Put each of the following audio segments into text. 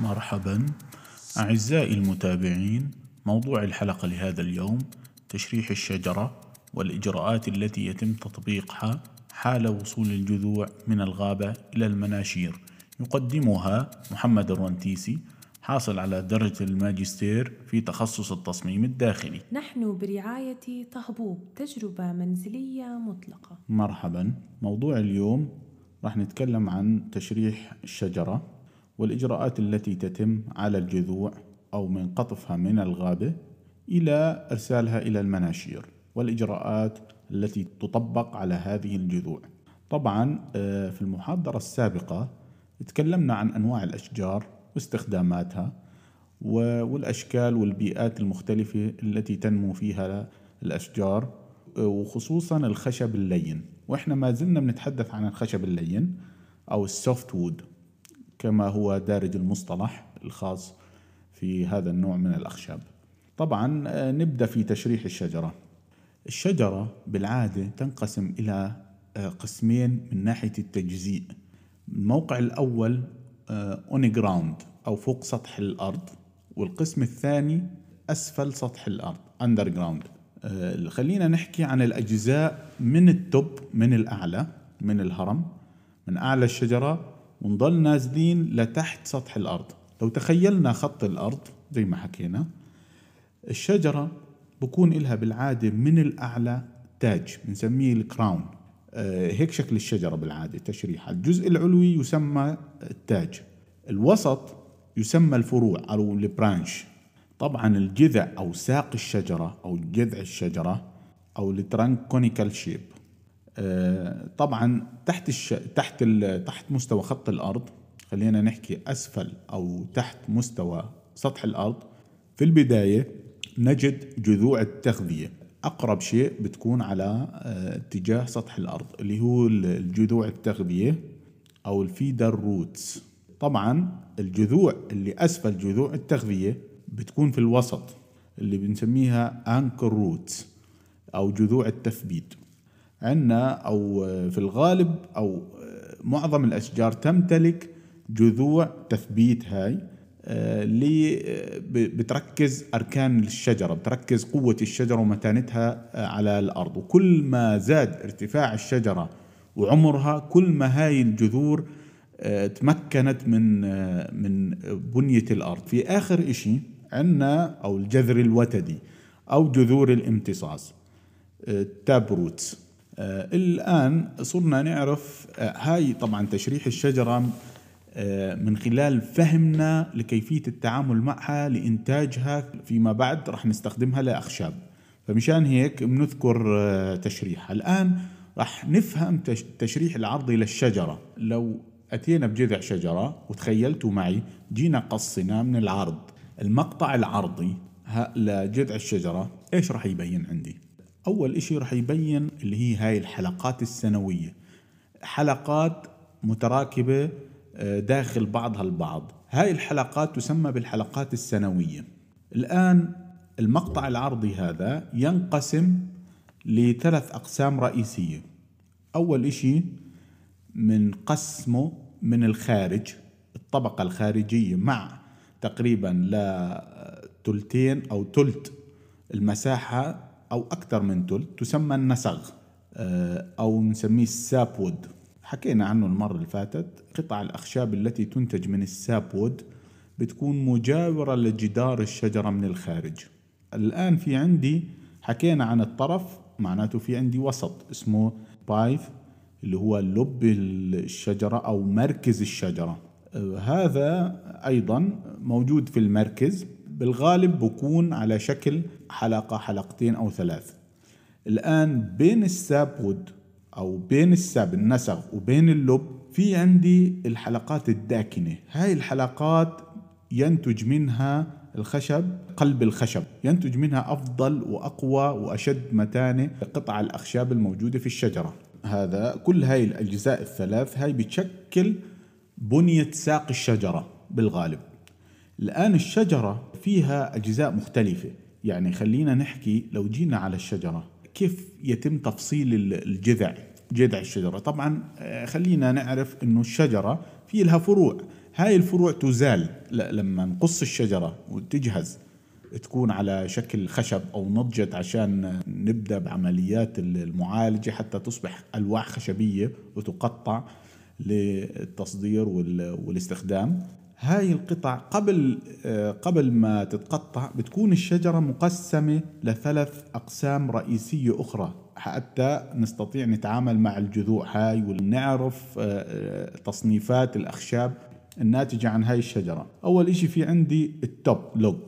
مرحبا. أعزائي المتابعين موضوع الحلقة لهذا اليوم تشريح الشجرة والإجراءات التي يتم تطبيقها حال وصول الجذوع من الغابة إلى المناشير. يقدمها محمد الرنتيسي حاصل على درجة الماجستير في تخصص التصميم الداخلي. نحن برعاية طهبوب تجربة منزلية مطلقة. مرحبا. موضوع اليوم راح نتكلم عن تشريح الشجرة. والإجراءات التي تتم على الجذوع أو من قطفها من الغابة إلى إرسالها إلى المناشير والإجراءات التي تطبق على هذه الجذوع. طبعا آه، في المحاضرة السابقة تكلمنا عن أنواع الأشجار واستخداماتها والأشكال والبيئات المختلفة التي تنمو فيها الأشجار آه، وخصوصا الخشب اللين. وإحنا ما زلنا بنتحدث عن الخشب اللين أو ال softwood كما هو دارج المصطلح الخاص في هذا النوع من الأخشاب. طبعا آه، نبدأ في تشريح الشجرة. الشجرة بالعادة تنقسم إلى آه، قسمين من ناحية التجزيء. الموقع الأول on آه، ground أو فوق سطح الأرض والقسم الثاني أسفل سطح الأرض underground خلينا نحكي عن الأجزاء من ال top من الأعلى من الهرم. من أعلى الشجرة ونضل نازلين لتحت سطح الأرض. لو تخيلنا خط الأرض زي ما حكينا الشجرة بكون إلها بالعادة من الأعلى تاج بنسميه ال crown. آه هيك شكل الشجرة بالعادة تشريحها الجزء العلوي يسمى التاج. الوسط يسمى الفروع أو ال branch. طبعا الجذع أو ساق الشجرة أو جذع الشجرة أو ال trunk conical shape. طبعا تحت الش... تحت ال... تحت مستوى خط الأرض خلينا نحكي أسفل أو تحت مستوى سطح الأرض في البداية نجد جذوع التغذية. أقرب شيء بتكون على آه، اتجاه سطح الأرض اللي هو الجذوع التغذية أو ال feeder roots طبعا الجذوع اللي أسفل جذوع التغذية بتكون في الوسط اللي بنسميها anchor roots أو جذوع التثبيت. عندنا أو في الغالب أو معظم الأشجار تمتلك جذوع تثبيت هاي آه، اللي بتركز أركان الشجرة بتركز قوة الشجرة ومتانتها آه، على الأرض. وكل ما زاد ارتفاع الشجرة وعمرها كل ما هاي الجذور آه، تمكنت من من بنية الأرض. في آخر شيء عندنا أو الجذر الوتدي أو جذور الامتصاص تابروتس آه الآن صرنا نعرف آه هاي طبعا تشريح الشجرة آه من خلال فهمنا لكيفية التعامل معها لإنتاجها فيما بعد راح نستخدمها لأخشاب. فمشان هيك بنذكر آه تشريحها الآن راح نفهم التشريح العرضي للشجرة لو أتينا بجذع شجرة وتخيلتوا معي جينا قصنا من العرض المقطع العرضي لجذع الشجرة إيش راح يبين عندي؟ أول إشي رح يبين اللي هي هاي الحلقات السنوية. حلقات متراكبة آه، داخل بعضها البعض. هاي الحلقات تسمى بالحلقات السنوية. الآن المقطع العرضي هذا ينقسم لثلاث أقسام رئيسية. أول إشي من قسمه من الخارج الطبقة الخارجية مع تقريبا لتلتين أو تلت المساحة أو أكثر من ثلث تسمى النسغ آه، أو نسميه السابود. حكينا عنه المرة اللي فاتت قطع الأخشاب التي تنتج من السابود بتكون مجاورة لجدار الشجرة من الخارج. الآن في عندي حكينا عن الطرف معناته في عندي وسط اسمه بايف اللي هو لب الشجرة أو مركز الشجرة. آه، هذا أيضا موجود في المركز بالغالب بكون على شكل حلقة حلقتين أو ثلاث. الآن بين الساب وود أو بين الساب النسغ وبين اللب في عندي الحلقات الداكنة. هاي الحلقات ينتج منها الخشب قلب الخشب. ينتج منها أفضل وأقوى وأشد متانة قطع الأخشاب الموجودة في الشجرة. هذا كل هاي الأجزاء الثلاث هاي بتشكل بنية ساق الشجرة بالغالب. الآن الشجرة فيها أجزاء مختلفة. يعني خلينا نحكي لو جينا على الشجرة كيف يتم تفصيل الجذع جذع الشجرة؟ طبعا آه، خلينا نعرف أنه الشجرة في لها فروع. هاي الفروع تزال لما نقص الشجرة وتجهز تكون على شكل خشب أو نضجت عشان نبدأ بعمليات المعالجة حتى تصبح ألواح خشبية وتقطع للتصدير والاستخدام. هاي القطع قبل قبل ما تتقطع بتكون الشجرة مقسمة لثلاث أقسام رئيسية أخرى. حتى نستطيع نتعامل مع الجذوع هاي ونعرف تصنيفات الأخشاب الناتجة عن هاي الشجرة. أول إشي في عندي ال top log.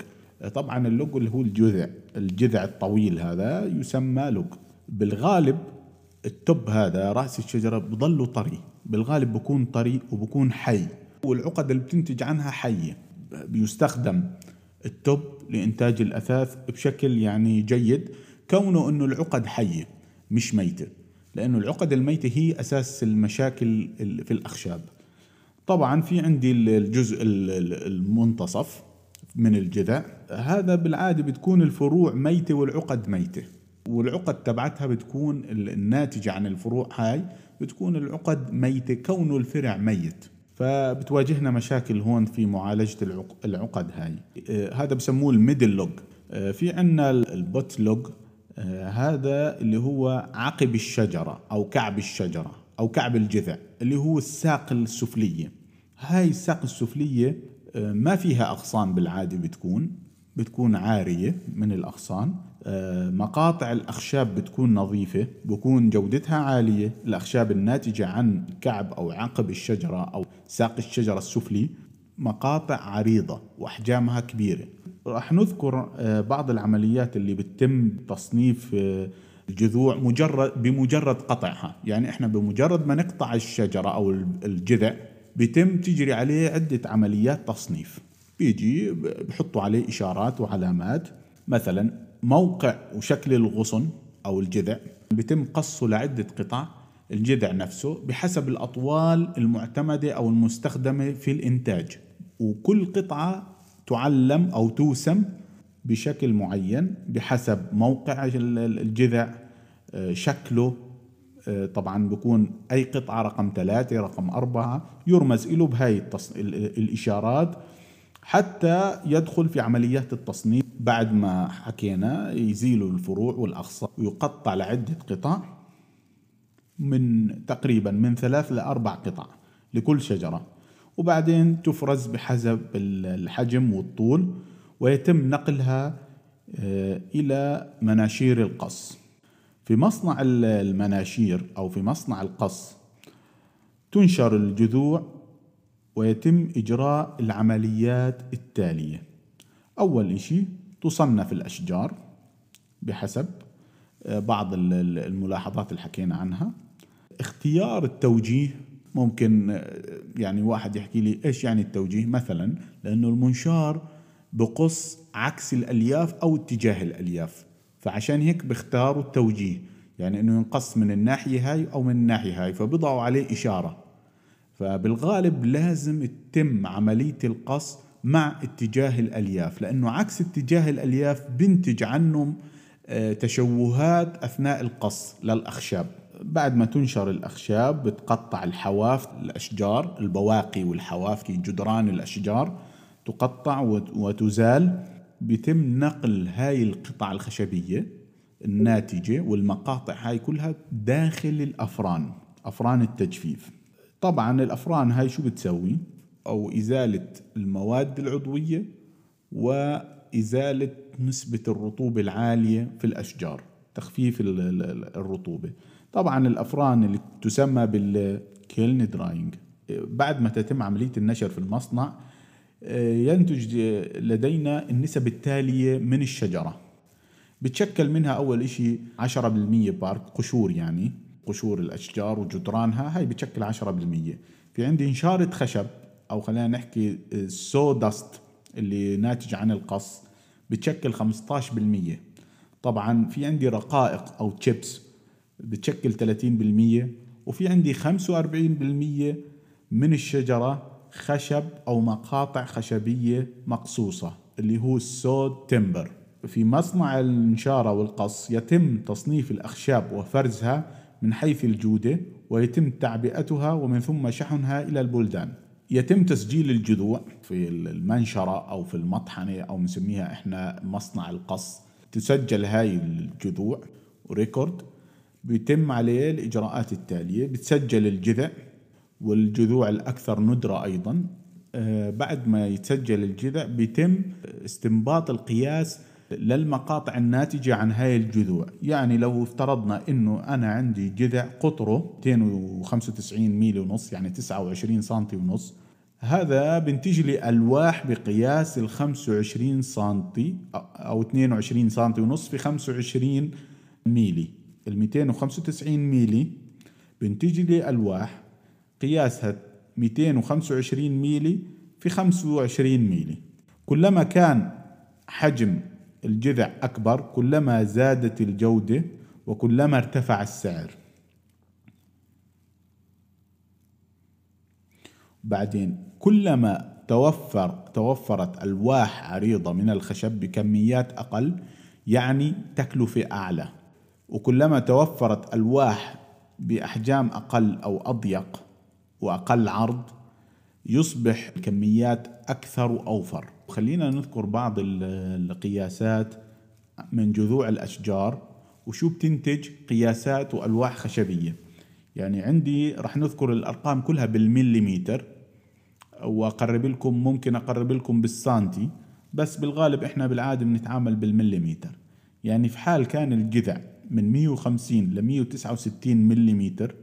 طبعا ال log اللي هو الجذع الجذع الطويل هذا يسمى log. بالغالب ال top هذا رأس الشجرة بضله طري. بالغالب بكون طري وبكون حي. والعقد اللي بتنتج عنها حية. بيستخدم ال top لإنتاج الأثاث بشكل يعني جيد. كونه أنه العقد حية مش ميتة لأنه العقد الميتة هي أساس المشاكل في الأخشاب. طبعا في عندي الجزء المنتصف من الجذع. هذا بالعادة بتكون الفروع ميتة والعقد ميتة. والعقد تبعتها بتكون الناتجة عن الفروع هاي بتكون العقد ميتة كونه الفرع ميت. فبتواجهنا مشاكل هون في معالجة العقد هاي. آه، هذا بسموه ال middle log. آه، في عنا ال butt log. آه، هذا اللي هو عقب الشجرة أو كعب الشجرة أو كعب الجذع اللي هو الساق السفلية. هاي الساق السفلية ما فيها أغصان بالعادة بتكون بتكون عارية من الأغصان. مقاطع الأخشاب بتكون نظيفة بكون جودتها عالية. الأخشاب الناتجة عن كعب أو عقب الشجرة أو ساق الشجرة السفلي مقاطع عريضة وأحجامها كبيرة. راح نذكر آه، بعض العمليات اللي بتتم تصنيف آه، الجذوع مجرد بمجرد قطعها. يعني إحنا بمجرد ما نقطع الشجرة أو الجذع بيتم تجري عليه عدة عمليات تصنيف. بيجي بحطوا عليه إشارات وعلامات. مثلا موقع وشكل الغصن أو الجذع بيتم قصه لعدة قطع. الجذع نفسه بحسب الأطوال المعتمدة أو المستخدمة في الإنتاج. وكل قطعة تعلم أو توسم بشكل معين بحسب موقع الجذع آه، شكله آه، طبعا بكون أي قطعة رقم ثلاثة رقم أربعة يرمز له بهاي التص... الإشارات حتى يدخل في عمليات التصنيف بعد ما حكينا يزيلوا الفروع والأغصان ويقطع لعدة قطع. من تقريبا من ثلاث لأربع قطع لكل شجرة. وبعدين تفرز بحسب الحجم والطول ويتم نقلها آه، إلى مناشير القص. في مصنع المناشير أو في مصنع القص تنشر الجذوع ويتم إجراء العمليات التالية. أول إشي تصنف الأشجار بحسب آه، بعض الملاحظات اللي حكينا عنها. اختيار التوجيه ممكن يعني واحد يحكي لي إيش يعني التوجيه مثلا؟ لأنه المنشار بقص عكس الألياف أو اتجاه الألياف. فعشان هيك بيختاروا التوجيه. يعني إنه ينقص من الناحية هاي أو من الناحية هاي. فبضعوا عليه إشارة. فبالغالب لازم تتم عملية القص مع اتجاه الألياف. لأنه عكس اتجاه الألياف بنتج عنه آه، تشوهات أثناء القص للأخشاب. بعد ما تنشر الأخشاب بتقطع الحواف الأشجار البواقي والحواف جدران الأشجار تقطع وتزال. بيتم نقل هاي القطع الخشبية الناتجة والمقاطع هاي كلها داخل الأفران أفران التجفيف. طبعا الأفران هاي شو بتسوي؟ أو إزالة المواد العضوية وإزالة نسبة الرطوبة العالية في الأشجار تخفيف الرطوبة. طبعا الأفران اللي تسمى بالكيلن دراينج بعد ما تتم عملية النشر في المصنع ينتج لدينا النسب التالية من الشجرة. بتشكل منها أول شيء 10% بارك قشور يعني قشور الأشجار وجدرانها هاي بتشكل 10% في عندي إنشارة خشب أو خلينا نحكي sawdust اللي ناتج عن القص بتشكل 15% طبعا في عندي رقائق أو تشيبس بتشكل 30% وفي عندي 45% من الشجرة خشب أو مقاطع خشبية مقصوصة اللي هو ال sawed timber. في مصنع النشاره والقص يتم تصنيف الأخشاب وفرزها من حيث الجودة ويتم تعبئتها ومن ثم شحنها إلى البلدان. يتم تسجيل الجذوع في المنشرة أو في المطحنة أو بنسميها إحنا مصنع القص. تسجل هاي الجذوع وريكورد بيتم عليه الإجراءات التالية بتسجل الجذع والجذوع الأكثر ندرة أيضا. آه، بعد ما يتسجل الجذع بيتم استنباط القياس للمقاطع الناتجة عن هاي الجذوع. يعني لو افترضنا إنه أنا عندي جذع قطره 295 ميلي ونص يعني 29 سنتي ونص هذا بنتج لي ألواح بقياس ال 25 سنتي أو 22 سنتي ونص في 25 ميلي. ال 295 ميلي بنتج لي الواح قياسها 225 ميلي في 25 ميلي. كلما كان حجم الجذع أكبر كلما زادت الجودة وكلما ارتفع السعر. بعدين كلما توفر توفرت ألواح عريضة من الخشب بكميات أقل يعني تكلفة أعلى. وكلما توفرت ألواح بأحجام أقل أو أضيق وأقل عرض يصبح الكميات أكثر وأوفر. خلينا نذكر بعض القياسات من جذوع الأشجار وشو بتنتج؟ قياسات وألواح خشبية. يعني عندي راح نذكر الأرقام كلها بالمليمتر وأقرب لكم ممكن أقرب لكم بالسانتي بس بالغالب إحنا بالعادة بنتعامل بالمليمتر. يعني في حال كان الجذع من 150 ل 169 مليمتر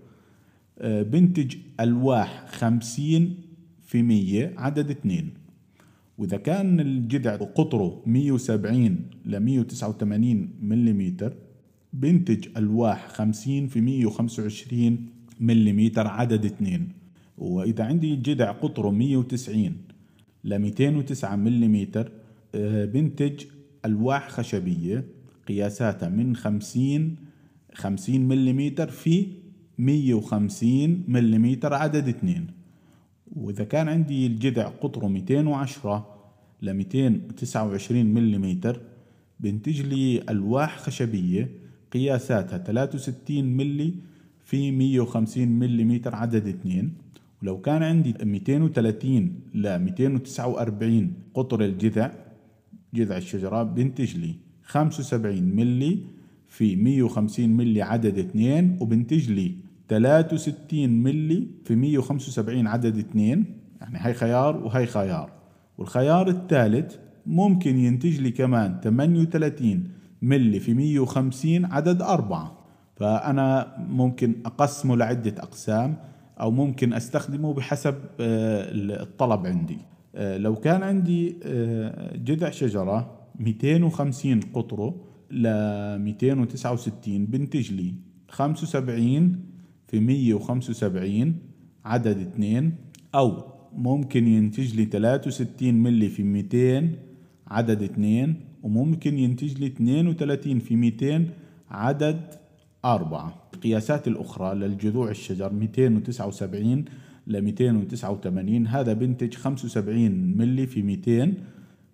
آه، بنتج ألواح 50 في 100 عدد 2 وإذا كان الجذع قطره 170 ل 189 ملم بنتج ألواح 50 في 125 ملم عدد 2 وإذا عندي جذع قطره 190 ل 209 ملم آه، بنتج ألواح خشبية. قياساتها من 50 50 ملم في 150 ملم عدد 2 وإذا كان عندي الجذع قطره 210 ل 229 ملم بنتج لي ألواح خشبية قياساتها 63 ملي في 150 ملم عدد 2 ولو كان عندي 230 ل 249 قطر الجذع جذع الشجرة بنتج لي 75 ملي في 150 ملي عدد 2 وبنتج لي 63 ملي في 175 عدد 2 يعني هاي خيار وهي خيار. والخيار الثالث ممكن ينتج لي كمان 38 ملي في 150 عدد 4 فأنا ممكن أقسمه لعدة أقسام أو ممكن أستخدمه بحسب آه، الطلب عندي. آه، لو كان عندي آه، جذع شجرة 250 قطره ل 269 بنتج لي 75 في 175 عدد 2 أو ممكن ينتج لي 63 ملي في 200 عدد 2 وممكن ينتج لي 32 في 200 عدد 4 القياسات الأخرى للجذوع الشجر 279 ل 289 هذا بنتج 75 ملي في 200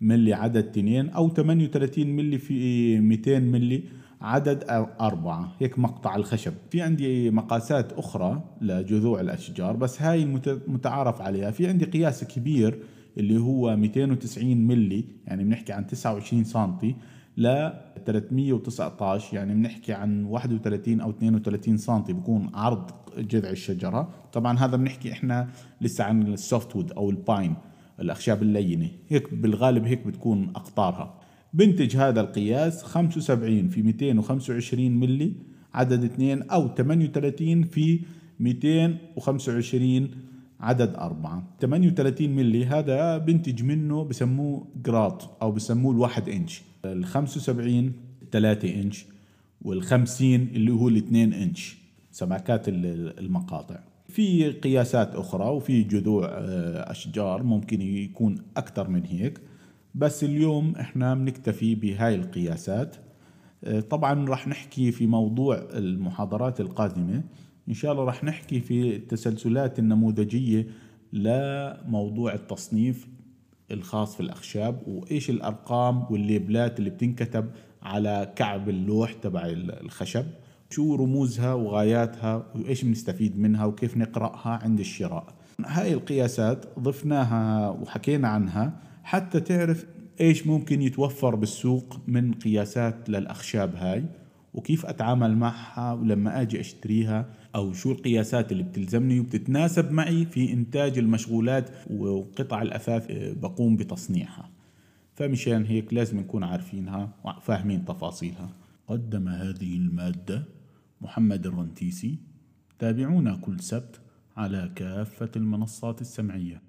ملي عدد 2 أو 38 ملي في 200 ملي عدد أربعة. هيك مقطع الخشب. في عندي مقاسات أخرى لجذوع الأشجار بس هاي متعارف عليها. في عندي قياس كبير اللي هو 290 ملي يعني بنحكي عن 29 سنتي ل 319 يعني بنحكي عن 31 أو 32 سنتي. بكون عرض جذع الشجرة. طبعا هذا بنحكي إحنا لسه عن ال softwood أو ال pine. الأخشاب اللينة. هيك بالغالب هيك بتكون أقطارها. بنتج هذا القياس 75 في 225 ملي عدد 2 أو 38 في 225 عدد 4 38 ملي هذا بنتج منه بسموه جراط أو بسموه الواحد إنش. ال 75 3 إنش وال 50 اللي هو ال 2 إنش. سماكات المقاطع. في قياسات أخرى وفي جذوع آه، أشجار ممكن يكون أكثر من هيك. بس اليوم إحنا بنكتفي بهاي القياسات. آه، طبعا راح نحكي في موضوع المحاضرات القادمة. إن شاء الله راح نحكي في التسلسلات النموذجية لموضوع التصنيف الخاص في الأخشاب وإيش الأرقام والليبلات اللي بتنكتب على كعب اللوح تبع الخشب. شو رموزها وغاياتها وإيش بنستفيد منها وكيف نقرأها عند الشراء. هاي القياسات ضفناها وحكينا عنها حتى تعرف إيش ممكن يتوفر بالسوق من قياسات للأخشاب هاي وكيف أتعامل معها ولما أجي أشتريها أو شو القياسات اللي بتلزمني وبتتناسب معي في إنتاج المشغولات وقطع الأثاث بقوم بتصنيعها. فمشان هيك لازم نكون عارفينها وفاهمين تفاصيلها. قدم هذه المادة محمد الرنتيسي. تابعونا كل سبت على كافة المنصات السمعية.